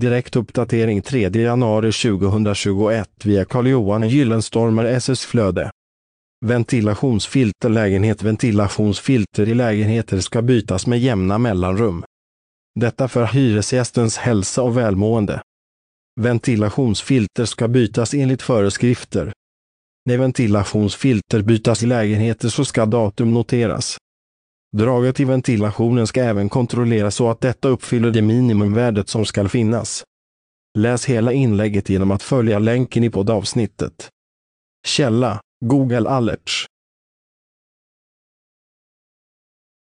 Direkt uppdatering 3 januari 2021 via Carl-Johan Gyllenstormer SS Flöde. Ventilationsfilter lägenhet Ventilationsfilter i lägenheter ska bytas med jämna mellanrum. Detta för hyresgästens hälsa och välmående. Ventilationsfilter ska bytas enligt föreskrifter. När ventilationsfilter bytas i lägenheter så ska datum noteras. Draget i ventilationen ska även kontrolleras så att detta uppfyller det minimumvärdet som ska finnas. Läs hela inlägget genom att följa länken i poddavsnittet. Källa Google Alerts